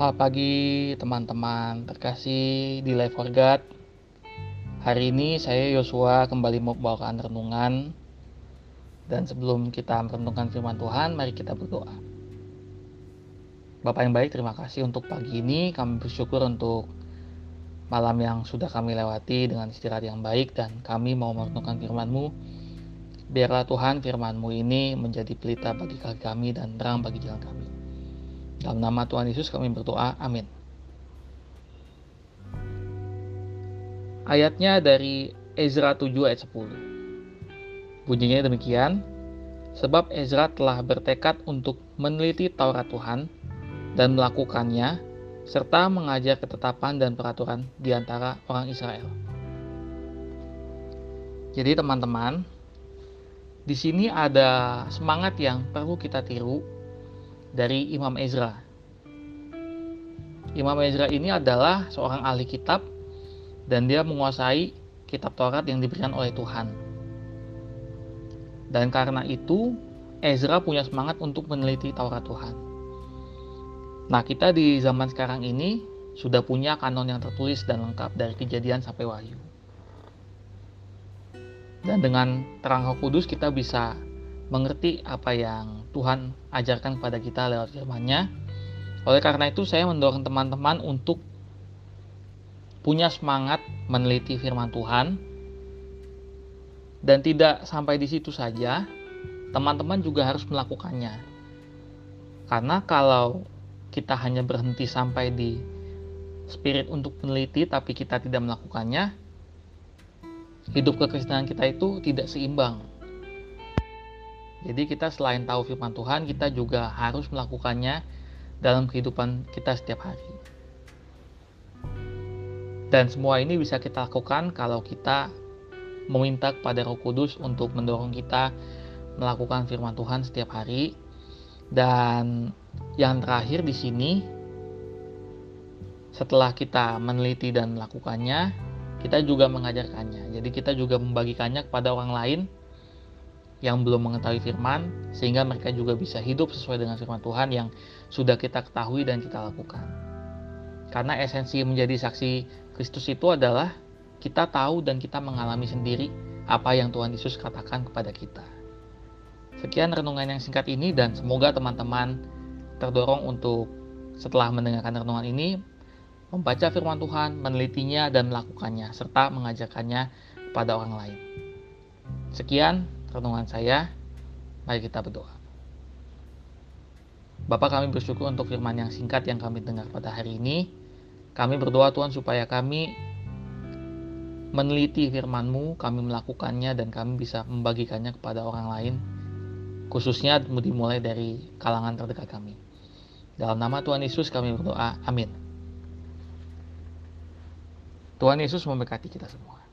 Selamat pagi teman-teman terkasih di Life for God. Hari ini saya Yosua kembali membawakan renungan dan sebelum kita merenungkan firman Tuhan, mari kita berdoa. Bapak yang baik, terima kasih untuk pagi ini. Kami bersyukur untuk malam yang sudah kami lewati dengan istirahat yang baik dan kami mau merenungkan firman-Mu. Biarlah Tuhan firman-Mu ini menjadi pelita bagi kami dan terang bagi jalan kami. Dalam nama Tuhan Yesus kami berdoa. Amin. Ayatnya dari Ezra 7 ayat 10. Bunyinya demikian. Sebab Ezra telah bertekad untuk meneliti Taurat Tuhan dan melakukannya serta mengajar ketetapan dan peraturan di antara orang Israel. Jadi teman-teman, di sini ada semangat yang perlu kita tiru dari Imam Ezra. Imam Ezra ini adalah seorang ahli kitab dan dia menguasai kitab Taurat yang diberikan oleh Tuhan. Dan karena itu Ezra punya semangat untuk meneliti Taurat Tuhan. Nah, kita di zaman sekarang ini sudah punya kanon yang tertulis dan lengkap dari kejadian sampai wahyu. Dan dengan terang Roh Kudus kita bisa mengerti apa yang Tuhan ajarkan kepada kita lewat firman-Nya. Oleh karena itu saya mendorong teman-teman untuk punya semangat meneliti firman Tuhan dan tidak sampai di situ saja, teman-teman juga harus melakukannya. Karena kalau kita hanya berhenti sampai di spirit untuk meneliti tapi kita tidak melakukannya, hidup kekristenan kita itu tidak seimbang jadi kita selain tahu firman Tuhan, kita juga harus melakukannya dalam kehidupan kita setiap hari. Dan semua ini bisa kita lakukan kalau kita meminta kepada Roh Kudus untuk mendorong kita melakukan firman Tuhan setiap hari. Dan yang terakhir di sini setelah kita meneliti dan melakukannya, kita juga mengajarkannya. Jadi kita juga membagikannya kepada orang lain yang belum mengetahui firman sehingga mereka juga bisa hidup sesuai dengan firman Tuhan yang sudah kita ketahui dan kita lakukan. Karena esensi menjadi saksi Kristus itu adalah kita tahu dan kita mengalami sendiri apa yang Tuhan Yesus katakan kepada kita. Sekian renungan yang singkat ini dan semoga teman-teman terdorong untuk setelah mendengarkan renungan ini membaca firman Tuhan, menelitinya dan melakukannya serta mengajarkannya kepada orang lain. Sekian renungan saya. Mari kita berdoa. Bapak kami bersyukur untuk firman yang singkat yang kami dengar pada hari ini. Kami berdoa Tuhan supaya kami meneliti firman-Mu, kami melakukannya dan kami bisa membagikannya kepada orang lain. Khususnya dimulai dari kalangan terdekat kami. Dalam nama Tuhan Yesus kami berdoa. Amin. Tuhan Yesus memberkati kita semua.